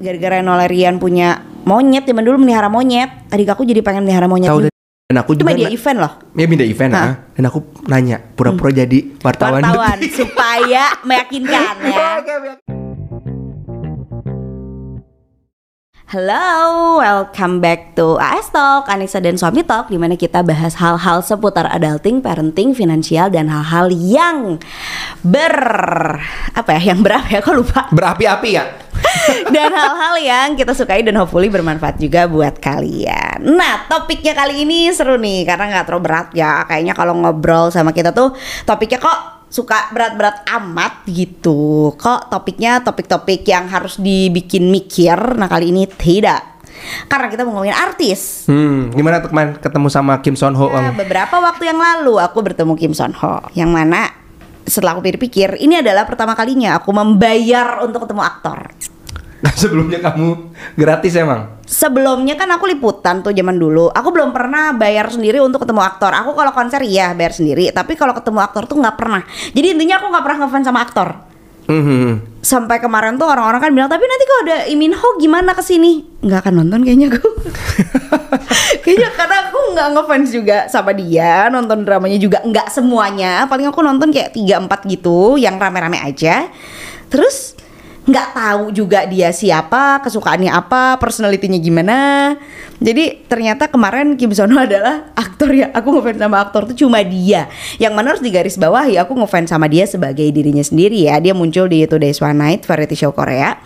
gara-gara Nolarian punya monyet zaman dulu melihara monyet adik aku jadi pengen melihara monyet juga. dan aku itu juga media event loh Ya beda event ah. Dan aku nanya pura-pura jadi wartawan. wartawan supaya meyakinkan ya Halo, welcome back to AS Talk, Anissa dan Suami Talk di mana kita bahas hal-hal seputar adulting, parenting, finansial dan hal-hal yang ber apa ya, yang berapa ya, kok lupa. Berapi-api ya. dan hal-hal yang kita sukai dan hopefully bermanfaat juga buat kalian. Nah, topiknya kali ini seru nih karena nggak terlalu berat ya. Kayaknya kalau ngobrol sama kita tuh topiknya kok suka berat-berat amat gitu. Kok topiknya topik-topik yang harus dibikin mikir. Nah, kali ini tidak. Karena kita mau ngomongin artis. Hmm, gimana tuh kemarin ketemu sama Kim Son Ho? Nah, beberapa waktu yang lalu aku bertemu Kim Son Ho yang mana setelah aku pikir-pikir ini adalah pertama kalinya aku membayar untuk ketemu aktor. Sebelumnya kamu gratis emang? Sebelumnya kan aku liputan tuh zaman dulu. Aku belum pernah bayar sendiri untuk ketemu aktor. Aku kalau konser iya bayar sendiri, tapi kalau ketemu aktor tuh nggak pernah. Jadi intinya aku nggak pernah ngefans sama aktor. Hmm. Sampai kemarin tuh orang-orang kan bilang, tapi nanti kalau ada Imin Ho gimana ke sini? Nggak akan nonton kayaknya aku. kayaknya karena aku nggak ngefans juga sama dia. Nonton dramanya juga nggak semuanya. Paling aku nonton kayak 3-4 gitu, yang rame-rame aja. Terus nggak tahu juga dia siapa, kesukaannya apa, personalitinya gimana. Jadi ternyata kemarin Kim Sono adalah aktor ya. Aku ngefans sama aktor tuh cuma dia. Yang mana harus digaris bawahi aku ngefans sama dia sebagai dirinya sendiri ya. Dia muncul di Today's One Night variety show Korea.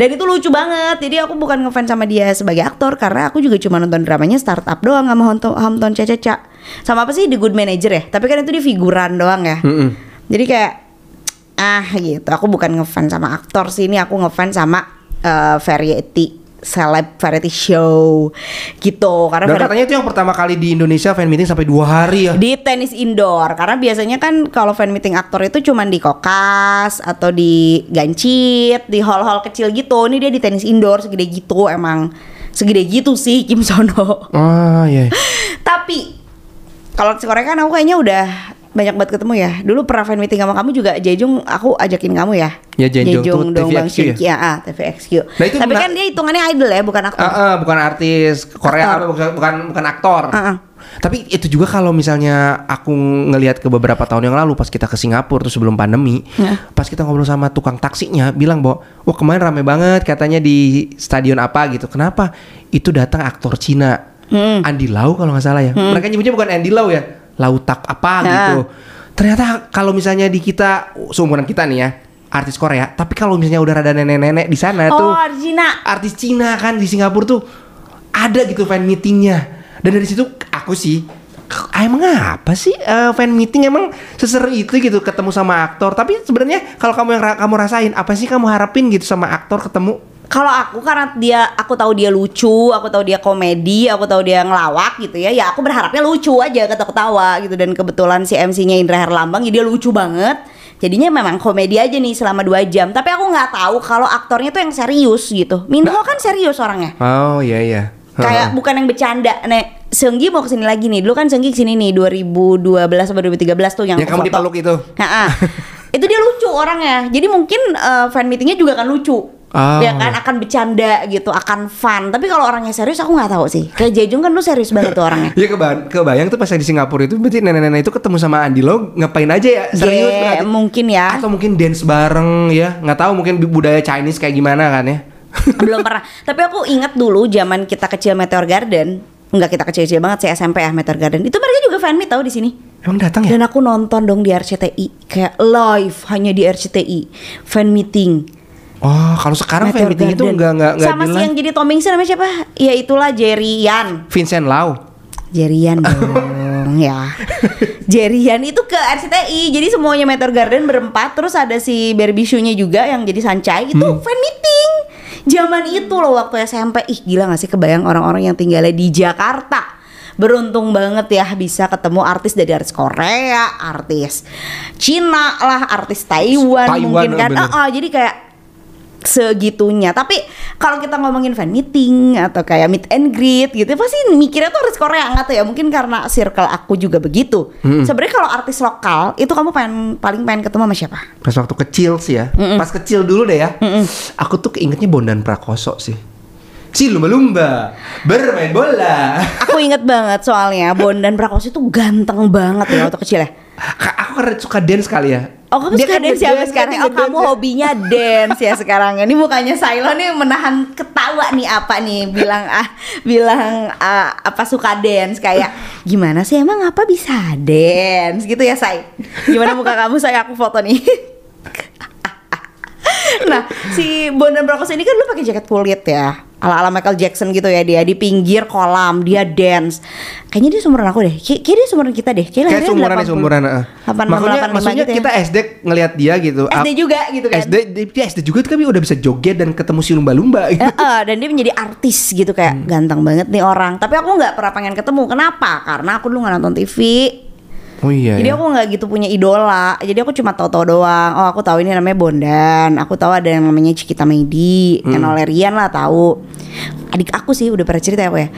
Dan itu lucu banget. Jadi aku bukan ngefans sama dia sebagai aktor karena aku juga cuma nonton dramanya startup doang sama Hamton Caca Sama apa sih The Good Manager ya? Tapi kan itu dia figuran doang ya. Mm-mm. Jadi kayak ah gitu. Aku bukan ngefans sama aktor sih ini aku ngefans sama eh, variety celeb variety show gitu karena Dan katanya itu yang pertama kali di Indonesia fan meeting sampai dua hari ya. di tenis indoor karena biasanya kan kalau fan meeting aktor itu cuman di kokas atau di gancit di hall-hall kecil gitu ini dia di tenis indoor segede gitu emang segede gitu sih Kim Sono Ah iya. tapi kalau di Korea kan aku kayaknya udah banyak banget ketemu ya dulu pernah fan meeting sama kamu juga Jejung aku ajakin kamu ya Ya, Jejung tuh dong Bang TVXQ ya? Ah, TVXQ Nah, itu tapi kan dia hitungannya idol ya bukan aktor Ah, ah, bukan artis Korea Aktor. bukan bukan bukan aktor. Ah, ah. Tapi itu juga kalau misalnya aku ngelihat ke beberapa tahun yang lalu pas kita ke Singapura tuh sebelum pandemi, Ya. pas kita ngobrol sama tukang taksinya bilang bahwa wah kemarin rame banget katanya di stadion apa gitu. Kenapa? Itu datang aktor Cina. Hmm. Andy Lau kalau nggak salah ya. Mereka nyebutnya bukan Andy Lau ya. Lau tak apa gitu. Ternyata kalau misalnya di kita seumuran kita nih ya, artis Korea, tapi kalau misalnya udah ada nenek-nenek di sana tuh oh Arjina artis Cina kan di Singapura tuh ada gitu fan meetingnya. Dan dari situ aku sih "Ah, emang apa sih eh, fan meeting emang seseru itu gitu ketemu sama aktor. Tapi sebenarnya kalau kamu yang ra- kamu rasain apa sih kamu harapin gitu sama aktor ketemu Kalau aku karena dia aku tahu dia lucu, aku tahu dia komedi, aku tahu dia ngelawak gitu ya. Ya aku berharapnya lucu aja ketawa-ketawa gitu dan kebetulan si MC-nya Indra Herlambang ya dia lucu banget. Jadinya memang komedi aja nih selama dua jam. Tapi aku nggak tahu kalau aktornya tuh yang serius gitu. Minho kan serius orangnya. oh iya iya Kayak bukan yang bercanda. Nek, Seunggi mau ke sini lagi nih. Dulu kan Seunggi ke sini nih 2012 atau 2013 tuh yang, yang aku kamu dipeluk itu Ha-ha. itu dia lucu orangnya. Jadi mungkin eh, fan meetingnya juga kan lucu. Oh. Ya kan akan bercanda gitu, akan fun. Tapi kalau orangnya serius aku nggak tahu sih. Kayak Jejung kan lu serius banget tuh orangnya. Ya keba kebayang tuh pas di Singapura itu berarti nenek-nenek itu ketemu sama Andi Lau ngapain aja ya serius Yeah, berarti mungkin ya. atau mungkin dance bareng ya nggak tahu mungkin budaya Chinese kayak gimana kan ya Belum pernah. Tapi aku ingat dulu zaman kita kecil Meteor Garden. Enggak kita kecil-kecil banget sih SMP ya Meteor Garden. Itu mereka juga fan meet tahu di sini. emang datang ya Dan aku nonton dong di RCTI kayak live hanya di RCTI fan meeting. Oh kalau sekarang fan Meteor meeting itu Garden. nggak nggak nggak Sama si yang jadi Tomington namanya siapa? Ya itulah Jerry Yan. Vincent Lau. Jerian dong ya. Jerian itu ke RCTI Jadi semuanya Meteor Garden berempat. Terus ada si Barbie Shoe-nya juga yang jadi Sancai. Itu fan meeting. Zaman itu loh waktu SMP Ih gila gak sih? Kebayang orang-orang yang tinggalnya di Jakarta. Beruntung banget ya bisa ketemu artis dari artis Korea, artis Cina lah, artis Taiwan, Taiwan, mungkin kan. Ah, ah, jadi kayak segitunya. Tapi kalau kita ngomongin fan meeting atau kayak meet and greet gitu, pasti mikirnya tuh harus Korea nggak tuh ya? Mungkin karena circle aku juga begitu. Sebenarnya kalau artis lokal itu kamu pengen paling pengen ketemu sama siapa? Pas waktu kecil sih ya. Pas kecil dulu deh ya. Aku tuh keingetnya Bondan Prakoso sih. Si lumba-lumba bermain bola. Aku inget banget soalnya Bondan Prakoso itu ganteng banget ya waktu kecil ya. Aku karena suka dance kali ya. Oh kamu Dia suka kan dance ya sekarang? kan, Oh kamu ya. hobinya dance ya sekarang. Ini bukannya Sailo nih menahan ketawa nih apa nih bilang ah bilang ah, apa suka dance kayak gimana sih emang apa bisa dance gitu ya Say? Gimana muka kamu saya aku foto nih. nah si Bondan Prakoso ini kan lu pakai jaket kulit ya ala-ala Michael Jackson gitu ya dia di pinggir kolam dia dance kayaknya dia seumuran aku deh Kay- kayaknya dia seumuran kita deh kayaknya Kayak lahirnya seumuran nih 80. seumuran. heeh. 86, Maksudnya, 85 maksudnya gitu ya. kita SD ngelihat dia gitu. SD juga gitu kan SD dia SD juga tapi udah bisa joget dan ketemu si lumba-lumba gitu. Eh, eh, dan dia menjadi artis gitu kayak Hmm. ganteng banget nih orang. Tapi aku nggak pernah pengen ketemu. Kenapa? Karena aku dulu nggak nonton TV. Oh iya. Jadi ya. aku nggak gitu punya idola. Jadi aku cuma tahu-tahu doang. Oh aku tahu ini namanya Bondan. Aku tahu ada yang namanya Cikita Meidi, Hmm. Enolerian lah tahu. Adik aku sih udah pernah cerita apa ya.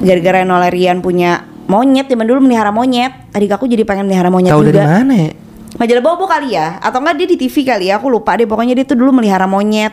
Gara-gara Enolerian punya monyet zaman dulu melihara monyet. Adik aku jadi pengen melihara monyet Tahu juga. dari mana ya? Majalah Bobo kali ya Atau enggak dia di TV kali ya Aku lupa deh Pokoknya dia tuh dulu melihara monyet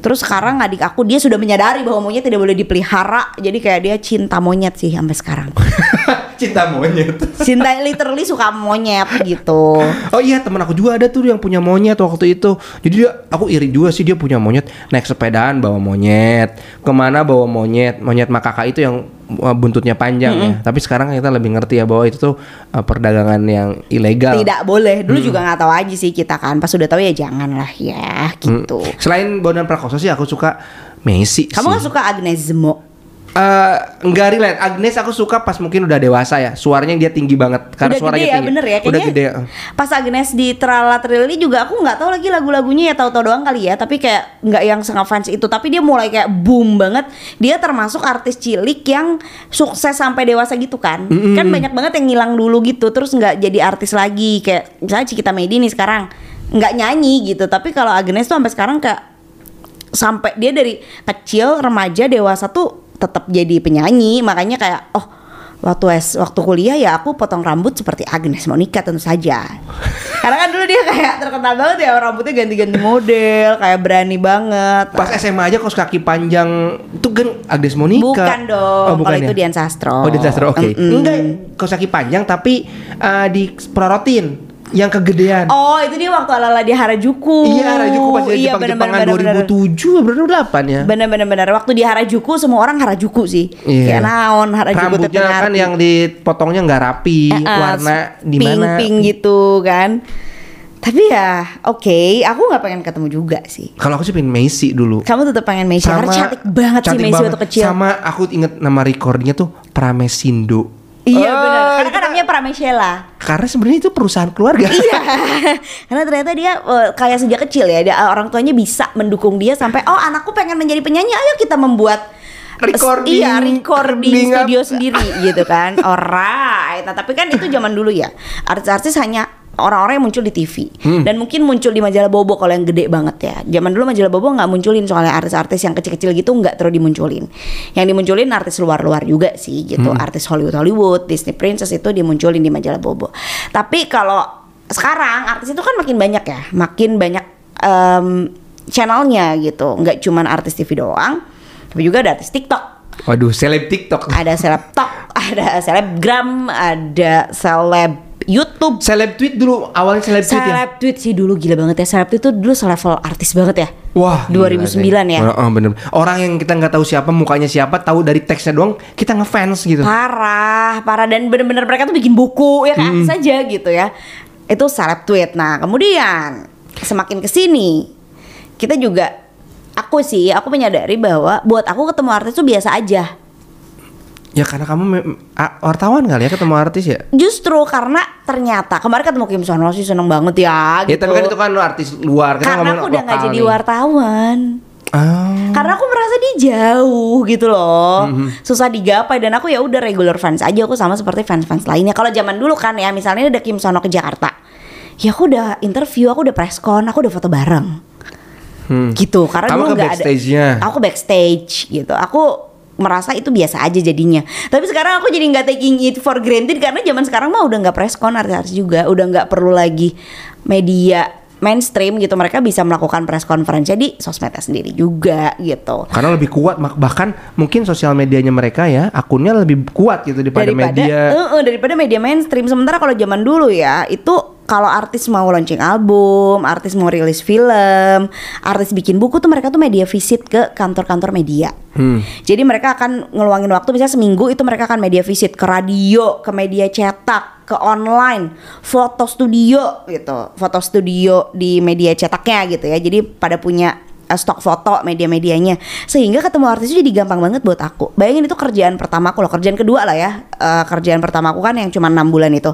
Terus sekarang adik aku dia sudah menyadari bahwa monyet tidak boleh dipelihara Jadi kayak dia cinta monyet sih sampai sekarang Cinta monyet. Cinta literally suka monyet gitu. Oh iya temen aku juga ada tuh yang punya monyet waktu itu. Jadi dia aku iri juga sih dia punya monyet. Naik sepedaan bawa monyet. Ke mana bawa monyet? Monyet makaka itu yang uh, buntutnya panjang ya. Tapi sekarang kita lebih ngerti ya bahwa itu tuh uh, perdagangan yang ilegal. Tidak boleh. Dulu Hmm. juga nggak tahu aja sih kita kan. Pas udah tahu ya jangan lah ya gitu. Hmm. Selain Bondan Prakoso sih aku suka Messi Kamu sih. nggak suka Agnes Mo? Eh, enggak relate. Agnes aku suka pas mungkin udah dewasa ya. Suaranya dia tinggi banget. Karena udah suaranya gede ya tinggi. bener ya Udah gede. pas Agnes di Trala Trilly juga aku nggak tahu lagi lagu-lagunya ya tahu-tahu doang kali ya. Tapi kayak nggak yang fans itu. Tapi dia mulai kayak boom banget. Dia termasuk artis cilik yang sukses sampai dewasa gitu kan. Kan banyak banget yang ngilang dulu gitu. Terus nggak jadi artis lagi. Kayak misalnya Cikita Medi nih sekarang nggak nyanyi gitu. Tapi kalau Agnes tuh sampai sekarang kayak sampai dia dari kecil remaja dewasa tuh tetap jadi penyanyi makanya kayak oh waktu es waktu kuliah ya aku potong rambut seperti Agnes Monica tentu saja karena kan dulu dia kayak terkenal banget ya rambutnya ganti-ganti model kayak berani banget Pas SMA aja kaos kaki panjang itu kan Agnes Monica. bukan dong Oh, kalau ya? itu Dian Sastro Oh, Dian Sastro. Oke. Mm-mm. Enggak, kaos kaki panjang tapi uh, diprorotin yang kegedean. Oh itu dia waktu ala-ala di Harajuku Iya, Harajuku pas dia Iya Jepang Jepangan bener-bener 2007 berarti 8 ya. Bener-bener Waktu di Harajuku semua orang Harajuku sih Iya. Kayak naon Harajuku Rambutnya kan yang dipotongnya nggak rapi, Eh, eh, warna di mana? pink gitu kan tapi ya oke aku nggak pengen ketemu juga sih Kalau aku sih pengen Messi dulu. kamu tetap pengen Messi karena cantik banget sih cantik Messi banget. waktu kecil Sama aku inget nama recordingnya tuh Pramesindo. iya Oh, benar karena kan namanya Prameshela Karena sebenarnya itu perusahaan keluarga. iya. Karena ternyata dia eh, kayak sejak kecil ya dia, orang tuanya bisa mendukung dia sampai oh anakku pengen menjadi penyanyi ayo kita membuat Recording- iya recording studio sendiri gitu kan. Alright. Nah, tapi kan itu zaman dulu ya. Artis-artis hanya orang-orang yang muncul di TV Hmm. dan mungkin muncul di majalah Bobo kalau yang gede banget ya. Zaman dulu majalah Bobo nggak munculin soalnya artis-artis yang kecil-kecil gitu nggak terus dimunculin. Yang dimunculin artis luar-luar juga sih gitu. Hmm. artis Hollywood Hollywood Disney Princess itu dimunculin di majalah Bobo. Tapi kalau sekarang artis itu kan makin banyak ya. Makin banyak em, channelnya gitu. Nggak cuman artis TV doang tapi juga ada artis TikTok. Waduh, seleb TikTok. ada seleb tok, ada selebgram, ada seleb YouTube. Seleb tweet dulu, awalnya seleb tweet ya. Seleb tweet sih dulu gila banget ya. Seleb tweet itu dulu selevel artis banget ya. Wah, 2009 gila ya. Oh, bener. Orang yang kita nggak tahu siapa, mukanya siapa, tahu dari teksnya doang, kita ngefans gitu. Parah, parah dan bener-bener mereka tuh bikin buku ya kan saja gitu ya. Itu seleb tweet. Nah, kemudian semakin ke sini kita juga aku sih aku menyadari bahwa buat aku ketemu artis tuh biasa aja. Ya karena kamu wartawan kali ya ketemu artis ya. Justru karena ternyata kemarin ketemu Kim Sono sih seneng banget ya Ya gitu. tapi kan itu kan lu artis luar. Kita Karena aku udah nggak jadi nih. wartawan. Ah. Karena aku merasa dia jauh gitu loh, Mm-hmm. susah digapai dan aku ya udah regular fans aja aku sama seperti fans-fans lainnya. Kalau zaman dulu kan ya misalnya ada Kim Sono ke Jakarta, ya aku udah interview, aku udah press con, aku udah foto bareng. gitu karena Kamu dulu ke nggak ada backstage-nya? aku backstage gitu aku merasa itu biasa aja jadinya. Tapi sekarang aku jadi nggak taking it for granted karena zaman sekarang mah udah nggak press con artis-artis juga. Udah nggak perlu lagi media mainstream gitu. Mereka bisa melakukan press conference jadi sosmednya sendiri juga gitu. Karena lebih kuat bahkan mungkin sosial medianya mereka ya akunnya lebih kuat gitu daripada, media. Eh, eh, daripada media mainstream. Sementara kalau zaman dulu ya itu kalau artis mau launching album, artis mau rilis film, artis bikin buku tuh mereka tuh media visit ke kantor-kantor media. Hmm. Jadi mereka akan ngeluangin waktu misalnya seminggu itu mereka akan media visit ke radio, ke media cetak, ke online, foto studio gitu, foto studio di media cetaknya gitu ya. Jadi pada punya uh, stok foto media-medianya. Sehingga ketemu artis itu jadi gampang banget buat aku. Bayangin itu kerjaan pertama aku loh kerjaan kedua lah ya. Eh, kerjaan pertama aku kan yang cuma enam bulan itu.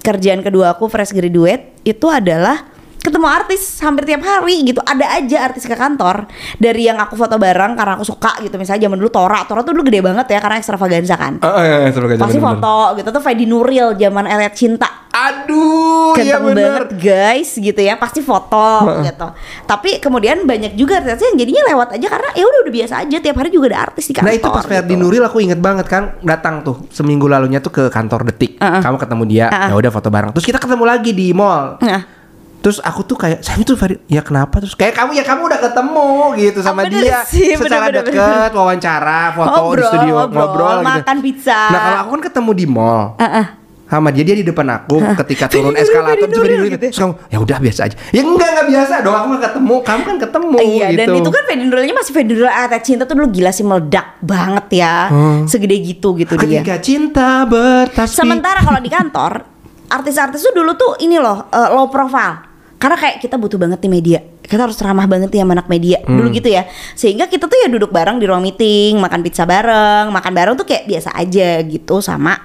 Kerjaan kedua aku fresh graduate itu adalah ketemu artis hampir tiap hari gitu. Ada aja artis ke kantor dari yang aku foto bareng karena aku suka gitu. Misalnya zaman dulu Tora Tora tuh dulu gede banget ya karena ekstravaganza kan. Oh, iya, iya, sebagai pasti foto gitu. Tuh Fedi Nuril zaman Elliot Cinta Aduh, iya ganteng bener. banget guys gitu ya pasti foto gitu tapi kemudian banyak juga artis yang jadinya lewat aja karena ya udah udah biasa aja tiap hari juga ada artis di kantor Nah itu pas Ferdi gitu. Nuril aku inget banget kan datang tuh seminggu lalunya tuh ke kantor Detik. Uh-uh. Kamu ketemu dia, Uh-uh. ya udah foto bareng. Terus kita ketemu lagi di mall. Nah, Terus aku tuh kayak saya itu Ferdi, ya kenapa? Terus kayak kamu ya kamu udah ketemu gitu sama bener dia sih, secara bener, bener, deket, wawancara, foto di Ngobrol, studio, ngobrol, ngobrol, gitu. makan pizza. Nah kalau aku kan ketemu di mall. uh-uh. Sama dia dia di depan aku ketika turun eskalator Nuril Nuril gitu. terus kamu ya udah biasa aja ya enggak enggak biasa dong aku nggak ketemu kamu kan ketemu Iya gitu dan itu kan Fedi Nurilnya masih Fedi Nuril Ata Cinta tuh dulu gila sih meledak banget ya Hmm. segede gitu gitu dia ketika cinta bertasbih Sementara kalau di kantor, artis-artis tuh dulu tuh ini loh uh, low profile. Karena kayak kita butuh banget nih media. Kita harus ramah banget nih sama anak media. Dulu gitu ya. Sehingga kita tuh ya duduk bareng di ruang meeting, makan pizza bareng, makan bareng tuh kayak biasa aja gitu sama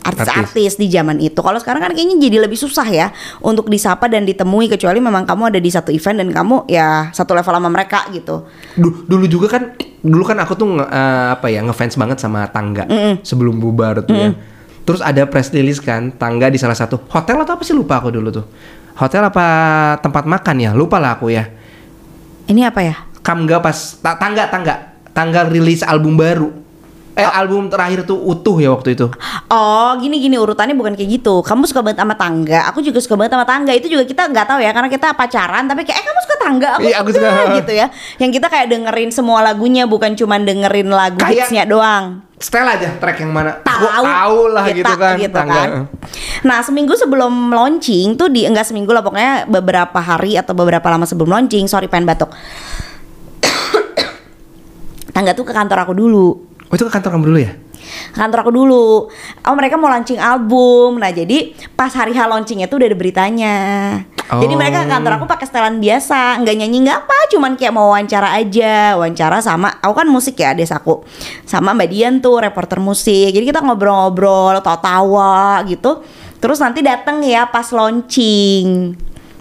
artis-artis di zaman itu. Kalau sekarang kan kayaknya jadi lebih susah ya untuk disapa dan ditemui kecuali memang kamu ada di satu event dan kamu ya satu level sama mereka gitu. Du- dulu juga kan dulu kan aku tuh nge- eh, apa ya ngefans banget sama tangga sebelum bubar tuh ya. Terus ada press release kan tangga di salah satu hotel atau apa sih lupa aku dulu tuh. Hotel apa tempat makan ya lupa lah aku ya. Ini apa ya? Kamga pas ta- tangga tangga. Tanggal rilis album baru eh album terakhir tuh utuh ya waktu itu. Oh gini gini urutannya bukan kayak gitu. Kamu suka banget sama tangga. Aku juga suka banget sama tangga. Itu juga kita nggak tahu ya Karena kita pacaran Tapi kayak eh kamu suka tangga? Aku, Iya, aku suka, suka. gitu ya. Yang kita kayak dengerin semua lagunya Bukan cuma dengerin lagu Kayak- hitsnya doang. Setel aja track yang mana? Tahu. tahu lah kita, gitu kan tangga. Nah seminggu sebelum launching tuh di enggak seminggu lah pokoknya beberapa hari atau beberapa lama sebelum launching sorry pengen batuk. Tangga tuh ke kantor aku dulu oh itu ke kantor kamu dulu ya kantor aku dulu. Oh mereka mau launching album. Nah jadi pas hari H launchingnya tuh udah ada beritanya. Jadi Oh. mereka ke kantor aku pakai setelan biasa, nggak nyanyi nggak apa, cuman kayak mau wawancara aja, wawancara sama aku kan musik ya desaku, sama Mbak Dian tuh reporter musik. Jadi kita ngobrol-ngobrol, tawa-tawa gitu. Terus nanti dateng ya pas launching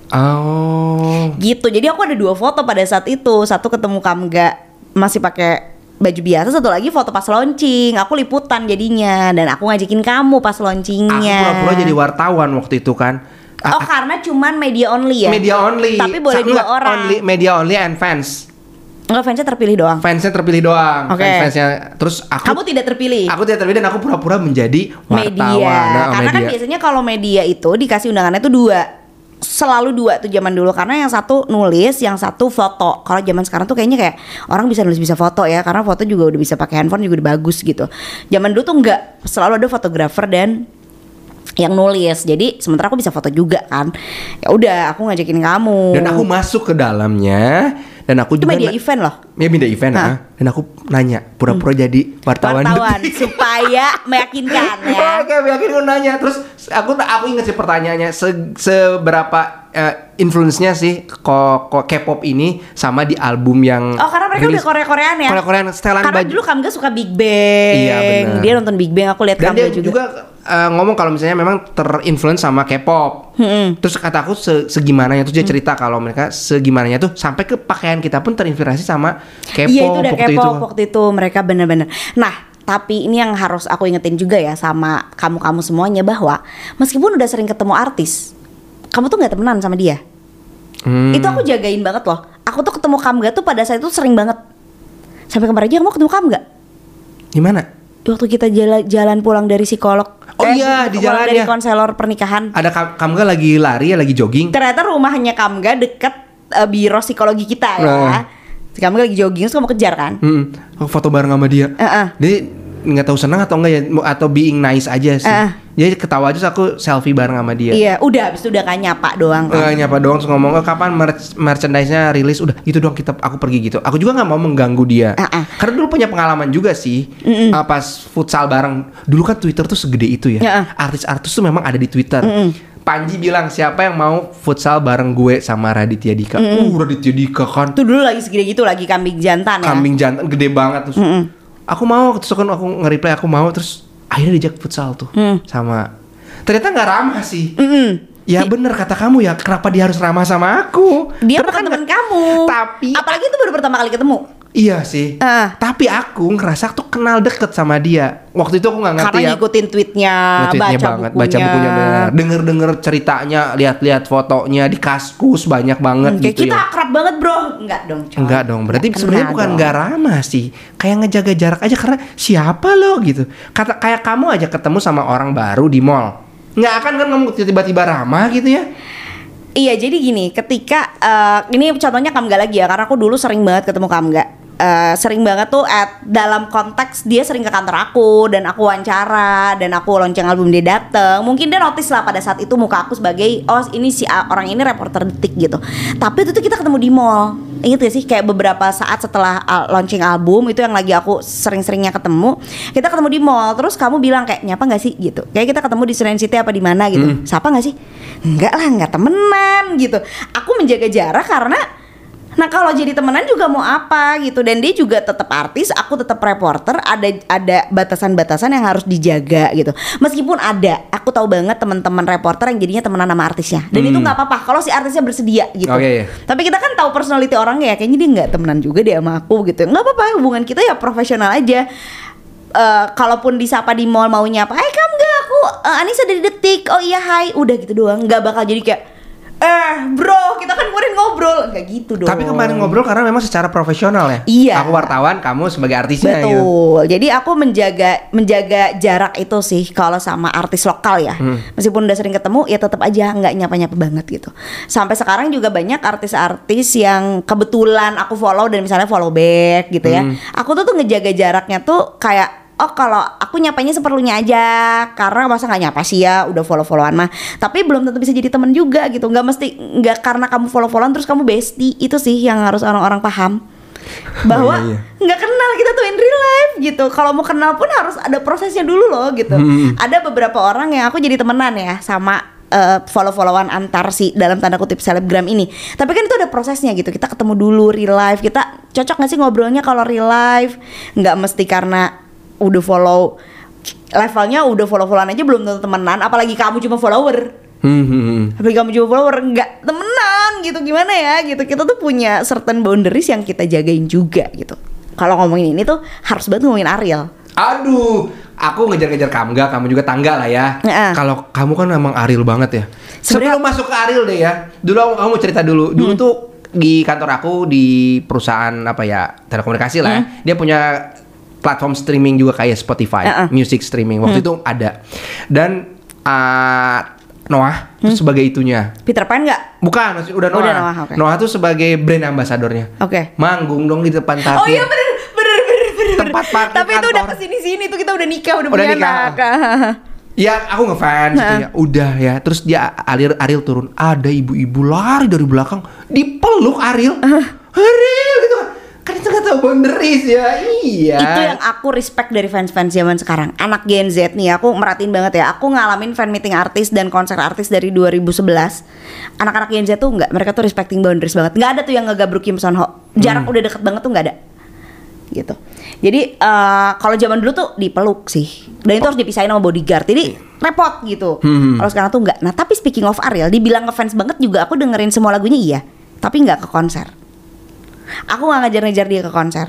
oh gitu. Jadi aku ada dua foto pada saat itu. Satu ketemu Kamga masih pakai baju biasa, satu lagi foto pas launching. Aku liputan jadinya dan aku ngajakin kamu pas aku launchingnya. pura-pura jadi wartawan waktu itu kan A- Oh karena cuman media only ya? media only Tapi boleh Sa- dua orang. only, media only and fans Enggak fansnya terpilih doang. fansnya terpilih doang Oke. fans fansnya terus aku Kamu tidak terpilih. aku tidak terpilih dan aku pura-pura menjadi wartawan media. Nah, karena kan media. biasanya kalau media itu dikasih undangannya tuh dua. Selalu dua tuh zaman dulu karena yang satu nulis, yang satu foto. Kalau zaman sekarang tuh kayaknya kayak orang bisa nulis bisa foto ya, karena foto juga udah bisa pakai handphone juga udah bagus gitu. Zaman dulu tuh enggak, selalu ada fotografer dan yang nulis. Jadi sementara aku bisa foto juga kan. Ya udah, aku ngajakin kamu. dan aku masuk ke dalamnya dan aku itu juga media event loh. ya media event Hah? ah. dan aku nanya pura-pura jadi wartawan, Wartawan supaya meyakinkan ya. Oke, yakin aku nanya. Terus aku aku inget sih pertanyaannya se- seberapa eh, influence-nya sih kok K-pop ini sama di album yang Oh karena mereka rilis- udah Korea-Koreaan ya Korea-Koreaan setelan Karena baju. dulu Kamga suka Big Bang Iya, benar. Dia nonton Big Bang aku lihat Kamga dia juga, juga, eh, ngomong kalau misalnya memang terinfluence sama K-pop. Terus kata aku se segimananya tuh dia Hmm. cerita kalau mereka segimananya tuh sampai ke pakaian kita pun terinspirasi sama K-pop Iya itu udah waktu K-pop itu. waktu itu mereka bener-bener Nah tapi ini yang harus aku ingetin juga ya sama kamu-kamu semuanya bahwa meskipun udah sering ketemu artis, kamu tuh nggak temenan sama dia. Hmm. Itu aku jagain banget loh. Aku tuh ketemu Kamga tuh pada saat itu sering banget. Sampai kemarin aja kamu ketemu Kamga. Gimana? Waktu kita jalan, jalan pulang dari psikolog. Oh iya, di jalan dari ya. konselor pernikahan. Ada Kam- Kamga lagi lari ya, lagi jogging. Ternyata rumahnya Kamga deket eh, biro psikologi kita ya. Nah. Kamga lagi jogging terus kamu kejar kan? Hmm, foto bareng sama dia. Heeh. Dia nggak tahu senang atau enggak ya atau being nice aja sih. Heeh. Jadi ketawa aja aku selfie bareng sama dia. Iya, udah habis itu udah kan nyapa doang kan. Eh, nyapa doang terus ngomong "Eh, kapan merch- merchandise-nya rilis udah gitu doang kita aku pergi gitu. Aku juga nggak mau mengganggu dia. Ah, ah. Karena dulu punya pengalaman juga sih. Eh, pas futsal bareng. Dulu kan Twitter tuh segede itu ya. Ya, ah. Artis-artis tuh memang ada di Twitter. Panji bilang siapa yang mau futsal bareng gue sama Raditya Dika. Uh, Raditya Dika kan Itu dulu lagi segede gitu lagi kambing jantan ya. kambing jantan gede banget terus. Aku mau terus aku, aku nge-reply aku mau terus akhirnya diajak futsal tuh sama ternyata nggak ramah sih. Mm-mm. Ya bener kata kamu ya kenapa dia harus ramah sama aku? Dia Karena bukan kan teman kamu. Tapi apalagi itu baru pertama kali ketemu. Iya sih. Ah. Tapi aku ngerasa tuh kenal deket sama dia. Waktu itu aku nggak ngerti Karena ya. ngikutin tweetnya, Nge-tweetnya baca banget, bukunya. baca bukunya bener. Denger-denger ceritanya, lihat-lihat fotonya di kaskus banyak banget Hmm, gitu kita ya. akrab banget bro Enggak dong coy. Enggak dong, berarti Nggak sebenarnya bukan nggak ramah sih, kayak ngejaga jarak aja karena siapa lo gitu. Kata kayak kamu aja ketemu sama orang baru di mall, nggak akan kan kamu tiba-tiba ramah gitu ya? Iya jadi gini ketika eh, Ini contohnya Kamga lagi ya Karena aku dulu sering banget ketemu Kamga Eh, Sering banget tuh at, Dalam konteks dia sering ke kantor aku Dan aku wawancara Dan aku lonceng album dia dateng. Mungkin dia notice lah pada saat itu muka aku sebagai Oh ini si orang ini reporter detik gitu. Tapi itu tuh kita ketemu di mall. Ingat gak sih kayak beberapa saat setelah al- launching album Itu yang lagi aku sering-seringnya ketemu Kita ketemu di mall. Terus kamu bilang kayak nyapa gak sih? gitu. Kayak kita ketemu di Senayan City apa di mana gitu. Sapa gak sih? Enggak lah enggak temenan gitu. Aku menjaga jarak karena Nah kalau jadi temenan juga mau apa gitu dan dia juga tetap artis, aku tetap reporter, ada ada batasan-batasan yang harus dijaga gitu. Meskipun ada, aku tahu banget teman-teman reporter yang jadinya temenan sama artisnya dan itu nggak apa-apa kalau si artisnya bersedia gitu. Oke, iya. Tapi kita kan tahu personality orangnya ya, kayaknya dia nggak temenan juga deh sama aku gitu. Nggak apa-apa, hubungan kita ya profesional aja. Eh, kalaupun disapa di mall maunya apa? Eh kamu gak aku eh, Anissa dari detik. Oh iya hai, udah gitu doang. Nggak bakal jadi kayak eh bro kita kan kemarin ngobrol nggak gitu dong. Tapi kemarin ngobrol karena memang secara profesional ya. Iya. Aku wartawan, kamu sebagai artisnya gitu. Betul. Jadi aku menjaga menjaga jarak itu sih kalau sama artis lokal ya. Hmm. Meskipun udah sering ketemu ya tetap aja nggak nyapa-nyapa banget gitu. Sampai sekarang juga banyak artis-artis yang kebetulan aku follow dan misalnya follow back gitu ya. Hmm. Aku tuh tuh ngejaga jaraknya tuh kayak Oh kalau aku nyapanya seperlunya aja Karena masa nggak nyapa sih ya Udah follow-followan mah Tapi belum tentu bisa jadi temen juga gitu nggak mesti nggak karena kamu follow-followan Terus kamu bestie Itu sih yang harus orang-orang paham bahwa iya, iya. nggak kenal kita tuh in real life gitu. Kalau mau kenal pun harus ada prosesnya dulu loh gitu. Hmm. Ada beberapa orang yang aku jadi temenan ya sama eh, follow-followan antar si dalam tanda kutip selebgram ini. Tapi kan itu ada prosesnya gitu. Kita ketemu dulu real life. Kita cocok nggak sih ngobrolnya kalau real life? Nggak mesti karena udah follow levelnya udah follow-followan aja belum tentu temenan. Apalagi kamu cuma follower. Hmm, hmm, hmm. Tapi kamu juga follower nggak temenan gitu gimana ya gitu kita tuh punya certain boundaries yang kita jagain juga gitu. Kalau ngomongin ini tuh harus banget ngomongin Ariel. Aduh, aku ngejar-ngejar Kamga, kamu juga tangga lah ya. Heeh. Kalau kamu kan emang Ariel banget ya. Sebenarnya- Sebelum masuk ke Ariel deh ya. Dulu aku, kamu cerita dulu. Dulu Hmm. tuh di kantor aku di perusahaan apa ya telekomunikasi lah. ya. Dia punya platform streaming juga kayak Spotify, Hmm. Heeh. music streaming. Waktu itu ada. Dan ah, Noah tuh sebagai itunya. Peter Pan nggak? Bukan, udah Noah. Hmm. Udah Noah, oke. tuh sebagai brand ambasadornya. Oke. Manggung dong di depan Oh parkir. iya bener bener bener bener. Tempat parkir Tapi itu udah kantor. ke sini sini tuh kita udah nikah udah, Udah punya nikah. anak. Ya aku ngefans gitu ya. Udah ya. Terus dia Ariel Ariel turun. Ada ibu-ibu lari dari belakang dipeluk Ariel. Ariel. Tau boundaries ya. Iya. Itu yang aku respect dari fans-fans zaman sekarang. Anak Gen Z nih, aku merhatiin banget ya. Aku ngalamin fan meeting artis dan konser artis dari 2011. Anak-anak Gen Z tuh nggak, mereka tuh respecting boundaries banget. Nggak ada tuh yang ngegabruk Kim Son Ho. Jarak Hmm. udah deket banget tuh nggak ada. Gitu. Jadi eh, kalau zaman dulu tuh dipeluk sih. Dan itu harus dipisahin sama bodyguard. Jadi repot gitu. Hmm. Kalau sekarang tuh nggak. Nah tapi speaking of Ariel, dibilang ngefans banget juga aku dengerin semua lagunya iya. Tapi nggak ke konser. Aku nggak ngejar-ngejar dia ke konser.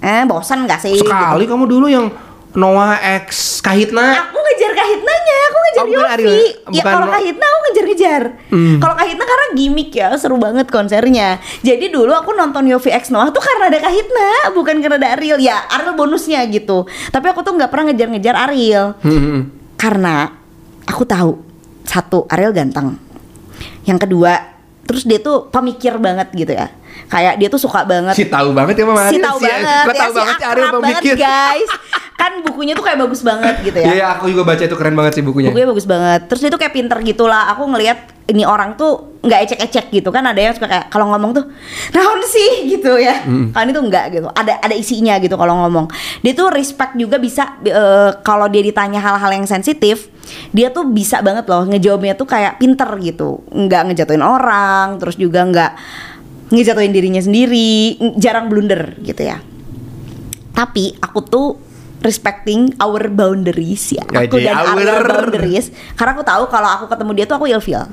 Eh bosan nggak sih? gitu. Sekali kamu dulu yang Noah X Kahitna. Aku ngejar kahitnanya aku ngejar Oh, bukan Yofi. Ya kalau kahitna aku ngejar-ngejar. Hmm. Kalau kahitna karena gimmick ya, seru banget konsernya. Jadi dulu aku nonton Yofi X Noah tuh karena ada kahitna, bukan karena ada Ariel. Ya Ariel bonusnya gitu. Tapi aku tuh nggak pernah ngejar-ngejar Ariel. Hmm. Karena aku tahu satu Ariel ganteng. Yang kedua, terus dia tuh pemikir banget gitu ya. Kayak dia tuh suka banget Si tahu banget ya Mama si Ariel, tahu si- banget Gua tahu ya, banget si Ariel banget pemikir. guys. Kan bukunya tuh kayak bagus banget gitu ya. Iya, aku juga baca itu keren banget sih bukunya. bukunya bagus banget. Terus dia tuh kayak pinter gitu lah aku ngelihat ini orang tuh nggak ecek-ecek gitu. Kan ada yang suka kayak kalau ngomong tuh naon sih? gitu ya. Kan itu enggak gitu. Ada ada isinya gitu kalau ngomong. Dia tuh respect juga bisa eh, kalau dia ditanya hal-hal yang sensitif dia tuh bisa banget loh ngejawabnya tuh kayak pinter gitu. Nggak ngejatuhin orang terus juga nggak ngejatuhin dirinya sendiri jarang blunder gitu ya. Tapi aku tuh respecting our boundaries ya. Aku Jadi, dan our- our. boundaries. Karena aku tahu kalau aku ketemu dia tuh aku ilfeel.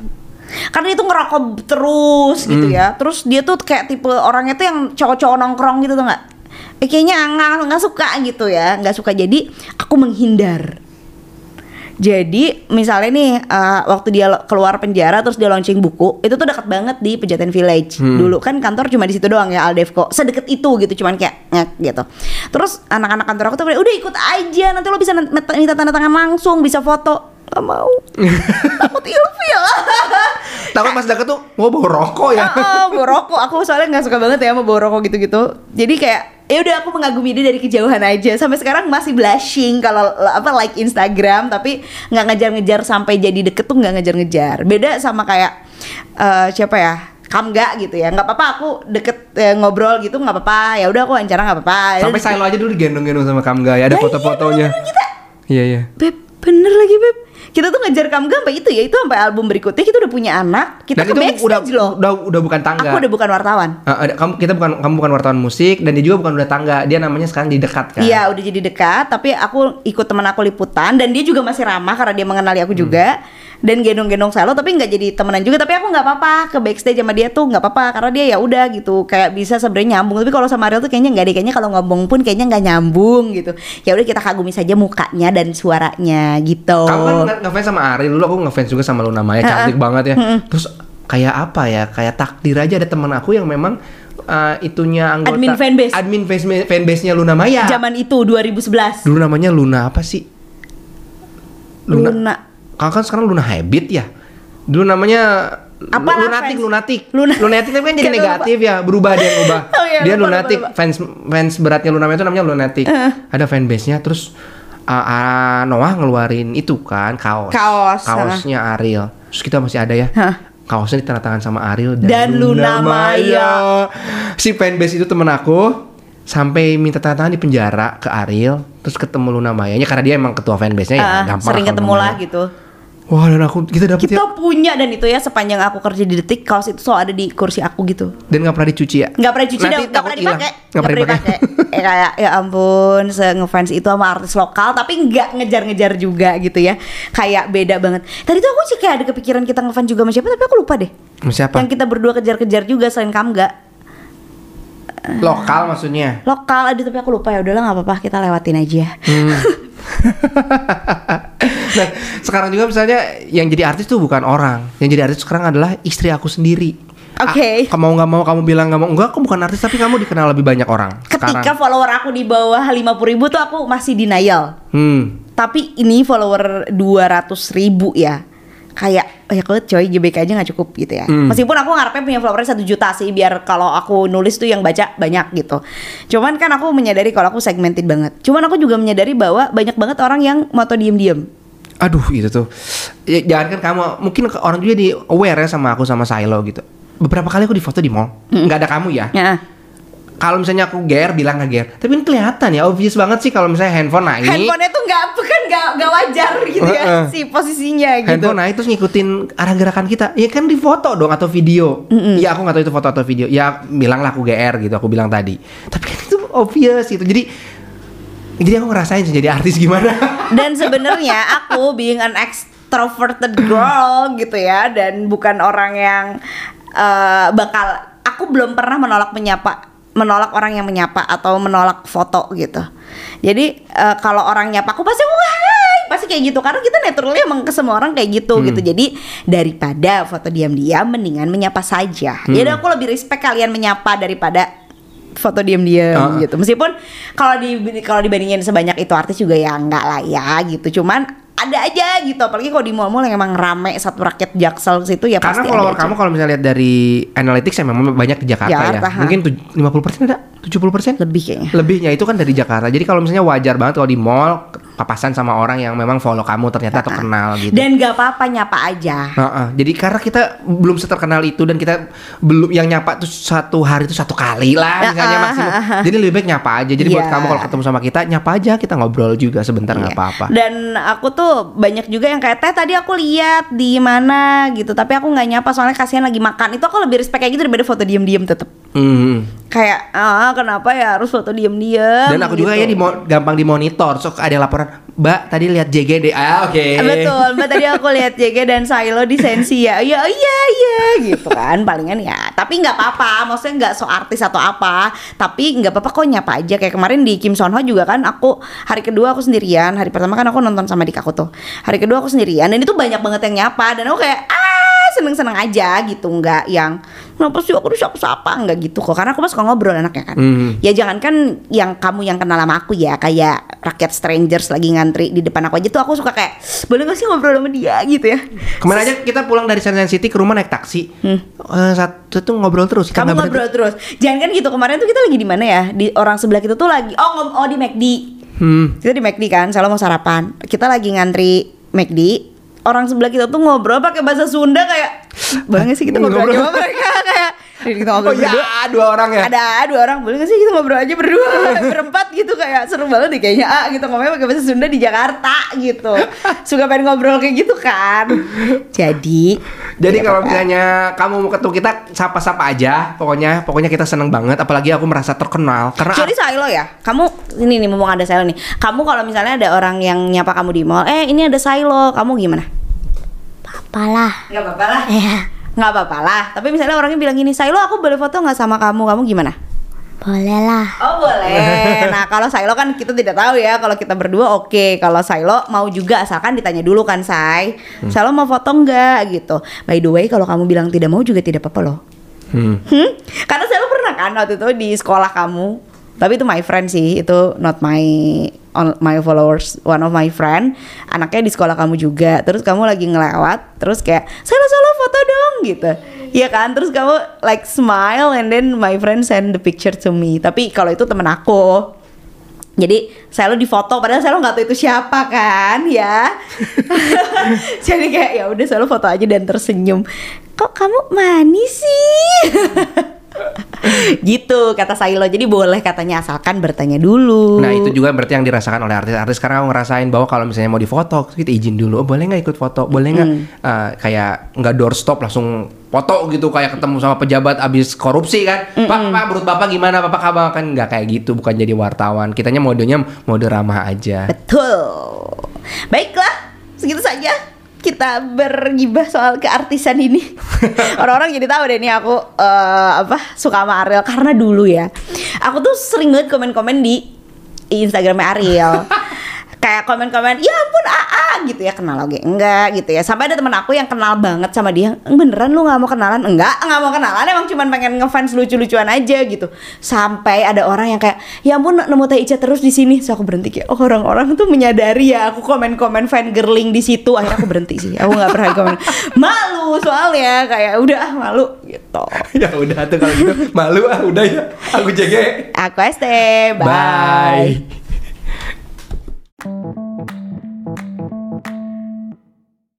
Karena dia tuh ngerokok terus gitu ya. Terus dia tuh kayak tipe orangnya tuh yang cowok-cowok nongkrong gitu tuh nggak? Eh, kayaknya nggak nggak suka gitu ya nggak suka. Jadi aku menghindar jadi misalnya nih eh, waktu dia keluar penjara terus dia launching buku itu tuh dekat banget di Pejaten Village. Dulu kan kantor cuma di situ doang ya Aldevco. Sedekat itu gitu cuman kayak ngek gitu. Terus anak-anak kantor aku tuh udah ikut aja nanti lo bisa minta tanda tangan langsung bisa foto gak mau. Takut ilfil. Takut pas deket tuh mau bawa rokok ya. oh, bawa rokok. Aku soalnya nggak suka banget ya sama bawa rokok gitu-gitu. Jadi kayak ya udah aku mengagumi dia dari kejauhan aja. Sampai sekarang masih blushing kalau apa like Instagram tapi nggak ngejar-ngejar sampai jadi deket tuh nggak ngejar-ngejar. Beda sama kayak eh, siapa ya? Kamga gitu ya. Nggak apa-apa aku deket eh, ngobrol gitu nggak apa-apa. Ya udah aku wawancara nggak apa-apa. Sampai Silo aja dulu digendong-gendong sama Kamga ya, ada iya, foto-fotonya. Iya, iya. Beb bener lagi Beb kita tuh ngejar Kamga sampai itu ya itu sampai album berikutnya kita udah punya anak kita Dan ke itu backstage udah, loh udah udah bukan tangga. aku udah bukan wartawan ada, kamu kita bukan kamu bukan wartawan musik dan dia juga bukan udah tangga. Dia namanya sekarang di dekat kan. Iya udah jadi dekat tapi aku ikut teman aku liputan dan dia juga masih ramah karena dia mengenali aku juga dan gendong-gendong selalu tapi nggak jadi temenan juga tapi aku nggak apa-apa ke backstage sama dia tuh nggak apa-apa karena dia ya udah gitu kayak bisa sebenarnya nyambung tapi kalau sama Ariel tuh kayaknya nggak deh kayaknya kalau ngomong pun kayaknya nggak nyambung gitu ya udah kita kagumi saja mukanya dan suaranya gitu Kamu kan nge- ngefans sama Ari dulu aku ngefans juga sama Luna Maya cantik banget ya. Terus kayak apa ya? Kayak takdir aja ada teman aku yang memang uh, itunya anggota Admin fanbase. admin fanbase fanbase-nya Luna Maya. zaman itu 2011 Dulu namanya Luna apa sih? Luna, Kalau kan sekarang Luna Habit ya. Dulu namanya Apa lunatik, lunatik. Luna- Lunatik tapi kan jadi negatif ya, berubah dia berubah. Oh iya, dia lupa, lunatik, lupa, lupa. fans fans beratnya Luna Maya itu namanya lunatik. Ada fanbase-nya terus uh, uh, Noah ngeluarin itu kan kaos. Kaos, Kaosnya Ariel. Terus kita masih ada ya. Hah. Kaosnya ditandatangan sama Ariel dan, Dan Luna Maya. Si fanbase itu temen aku sampai minta tanda tangan di penjara ke Ariel terus ketemu Luna Mayanya karena dia emang ketua fanbase-nya ya Ah, gampang sering ketemu Luna lah Maya. gitu Wah dan aku kita dapet ya kita punya dan itu ya sepanjang aku kerja di detik kaos itu selalu ada di kursi aku gitu. Dan nggak pernah dicuci ya. nggak pernah cuci Nanti dan nggak pernah dipakai. Nggak pernah dipakai. eh, kayak ya ampun se ngefans itu sama artis lokal tapi nggak ngejar-ngejar juga gitu ya. Kayak beda banget. Tadi tuh aku sih kayak ada kepikiran kita ngefans juga sama siapa tapi aku lupa deh. Sama Siapa? yang kita berdua kejar-kejar juga selain Kamga Lokal maksudnya. lokal ada tapi aku lupa ya udahlah nggak apa-apa kita lewatin aja Hmm. nah sekarang juga misalnya yang jadi artis tuh bukan orang, yang jadi artis sekarang adalah istri aku sendiri. Oke. Ah, mau nggak mau kamu bilang nggak mau enggak aku bukan artis tapi kamu dikenal lebih banyak orang. ketika sekarang. follower aku di bawah 50.000 ribu tuh aku masih denial Hmm. tapi ini follower 200 ribu ya kayak oh ya kalau coy GBK aja nggak cukup gitu ya Hmm. meskipun aku ngarepnya punya followernya satu juta sih biar kalau aku nulis tuh yang baca banyak gitu cuman kan aku menyadari kalau aku segmented banget cuman aku juga menyadari bahwa banyak banget orang yang moto diem-diem Aduh itu tuh. Ya, jangan kan kamu mungkin orang juga di aware ya sama aku sama Silo gitu. Beberapa kali aku di foto di mall, nggak ada kamu ya. ya Kalau misalnya aku ger bilang nggak ger, tapi ini kelihatan ya obvious banget sih kalau misalnya handphone naik. handphonenya tuh nggak bukan nggak nggak wajar gitu ya Heeh. si posisinya gitu. Handphone naik terus ngikutin arah gerakan kita. Ya kan di foto dong atau video. Ya aku nggak tahu itu foto atau video. Ya bilang lah aku GR gitu aku bilang tadi. Tapi kan itu obvious gitu. Jadi jadi aku ngerasain jadi artis gimana. Dan sebenarnya aku being an extroverted girl gitu ya dan bukan orang yang eh, bakal aku belum pernah menolak menyapa menolak orang yang menyapa atau menolak foto gitu. Jadi eh, kalau orang nyapa aku pasti wah pasti kayak gitu karena kita naturally emang ke semua orang kayak gitu gitu. Jadi daripada foto diam-diam mendingan menyapa saja. Ya udah aku lebih respect kalian menyapa daripada foto diam-diam Ah. gitu. Meskipun kalau di kalau dibandingin sebanyak itu artis juga ya enggak lah ya gitu. Cuman ada aja gitu apalagi kalau di mall-mall yang emang rame satu rakyat jaksel situ ya Karena pasti follower kamu kalau misalnya lihat dari analytics ya memang banyak di Jakarta, Jakarta, ya. ha. Mungkin tuj- 50% ada, 70%? lebih kayaknya Lebihnya itu kan dari Jakarta. Jadi kalau misalnya wajar banget kalau di mall papasan sama orang yang memang follow kamu ternyata atau kenal gitu. dan gak apa-apa nyapa aja Heeh, jadi karena kita belum seterkenal itu dan kita belum yang nyapa tuh satu hari itu satu kali lah misalnya maksimum. ah, ah. Jadi lebih baik nyapa aja. Jadi buat Iya. kamu kalau ketemu sama kita nyapa aja, kita ngobrol juga sebentar nggak Iya. apa-apa. Dan aku tuh banyak juga yang kayak teh tadi aku lihat di mana gitu, tapi aku nggak nyapa soalnya kasihan lagi makan. Itu aku lebih respect kayak gitu daripada foto diem-diem tetep. Hmm. Kayak ah kenapa ya harus foto diem-diem? Dan aku juga gitu. ya di gampang dimonitor. So ada laporan, Mbak tadi lihat JGD. Ah oke. Ah, Betul, mbak tadi aku lihat JG dan Silo di sensi ya, iya iya iya gitu kan, palingan ya. Tapi nggak apa-apa, maksudnya nggak so artis atau apa, tapi nggak apa-apa kok nyapa aja. Kayak kemarin di Kim Son Ho juga kan, aku hari kedua aku sendirian, hari pertama kan aku nonton sama dik aku tuh, hari kedua aku sendirian dan itu banyak banget yang nyapa dan aku kayak ah seneng-seneng aja gitu, nggak yang kenapa sih aku disapa-sapa nggak gitu kok, karena aku mah suka ngobrol anaknya kan. Hmm. Ya jangankan yang kamu yang kenal sama aku ya Kayak rakyat strangers lagi ngantri di depan aku aja tuh aku suka kayak Boleh gak sih ngobrol sama dia gitu ya Kemarin aja kita pulang dari Senayan City ke rumah naik taksi. Eh, satu tuh ngobrol terus. Hmm. Kamu nggak ngobrol terus Jangan kan gitu kemarin tuh kita lagi di mana ya Di orang sebelah kita tuh lagi Oh, oh di McD Hmm. Kita di McD kan Selalu mau sarapan Kita lagi ngantri McD Orang sebelah kita tuh ngobrol pakai bahasa Sunda kayak gak sih kita Ngobrol. sama mereka Kita Oh ngobrol ya, berdua dua orang ya. ada dua orang. Boleh gak sih kita ngobrol aja berdua? Berempat gitu kayak seru banget deh kayaknya. Ah gitu ngomongnya pakai bahasa Sunda di Jakarta gitu. Suka pengen ngobrol kayak gitu kan? Jadi Jadi ya kalau misalnya kamu mau ketemu kita sapa-sapa aja, pokoknya. Pokoknya kita seneng banget. Apalagi aku merasa terkenal. Karena Kecuali Silo ya Kamu Ini nih mumpung ada Silo nih. Kamu kalau misalnya ada orang yang nyapa kamu di mall Eh ini ada Silo Kamu gimana? Apalah. Gak apa-apa lah. Ya, Gak apa-apa lah Tapi misalnya orangnya bilang gini Silo aku boleh foto gak sama kamu Kamu gimana? boleh lah. Oh boleh. Nah kalau Silo kan kita tidak tahu ya. Kalau kita berdua oke. Kalau Silo mau juga asalkan ditanya dulu kan Say. Silo mau foto nggak gitu. By the way kalau kamu bilang tidak mau juga tidak apa-apa loh. Hmm. Hmm? Karena Silo pernah kan waktu itu di sekolah kamu. Tapi itu my friend sih. Itu not my on my followers. One of my friend. Anaknya di sekolah kamu juga. Terus kamu lagi ngelewat. Terus kayak Silo Silo foto dong gitu. Iya kan, terus kamu like smile and then my friend send the picture to me. Tapi kalau itu temen aku, jadi saya lo difoto padahal saya lo nggak tahu itu siapa kan ya. Jadi kayak ya udah saya lo foto aja dan tersenyum. Kok kamu manis sih? gitu kata Sailo. Jadi boleh katanya asalkan bertanya dulu. Nah itu juga berarti yang dirasakan oleh artis-artis karena aku ngerasain bahwa kalau misalnya mau difoto kita izin dulu, oh, boleh nggak ikut foto, boleh nggak Hmm. eh, kayak nggak doorstop langsung foto gitu kayak ketemu sama pejabat abis korupsi kan, pak pak menurut bapak gimana, bapak kabar kan nggak kayak gitu, bukan jadi wartawan, kitanya modenya mode ramah aja. Betul. Baiklah, segitu saja kita bergibah soal keartisan ini. Orang-orang jadi tahu deh nih aku eh, apa suka sama Ariel karena dulu ya. Aku tuh sering banget komen-komen di Instagramnya Ariel. Kayak komen-komen, ya ampun AA gitu ya kenal lagi enggak gitu ya. Sampai ada teman aku yang kenal banget sama dia. Beneran lu nggak mau kenalan? Enggak, nggak mau kenalan. Emang cuman pengen ngefans lucu-lucuan aja gitu. Sampai ada orang yang kayak, ya ampun nemu Teh Ica terus di sini. So aku berhenti kayak, oh orang-orang tuh menyadari ya aku komen-komen fan girling di situ. Akhirnya aku berhenti sih. Aku nggak pernah komen. Malu soalnya kayak udah ah, malu gitu. ya udah tuh kalau gitu malu ah udah ya, aku jaga. Aku ST, bye. Bye.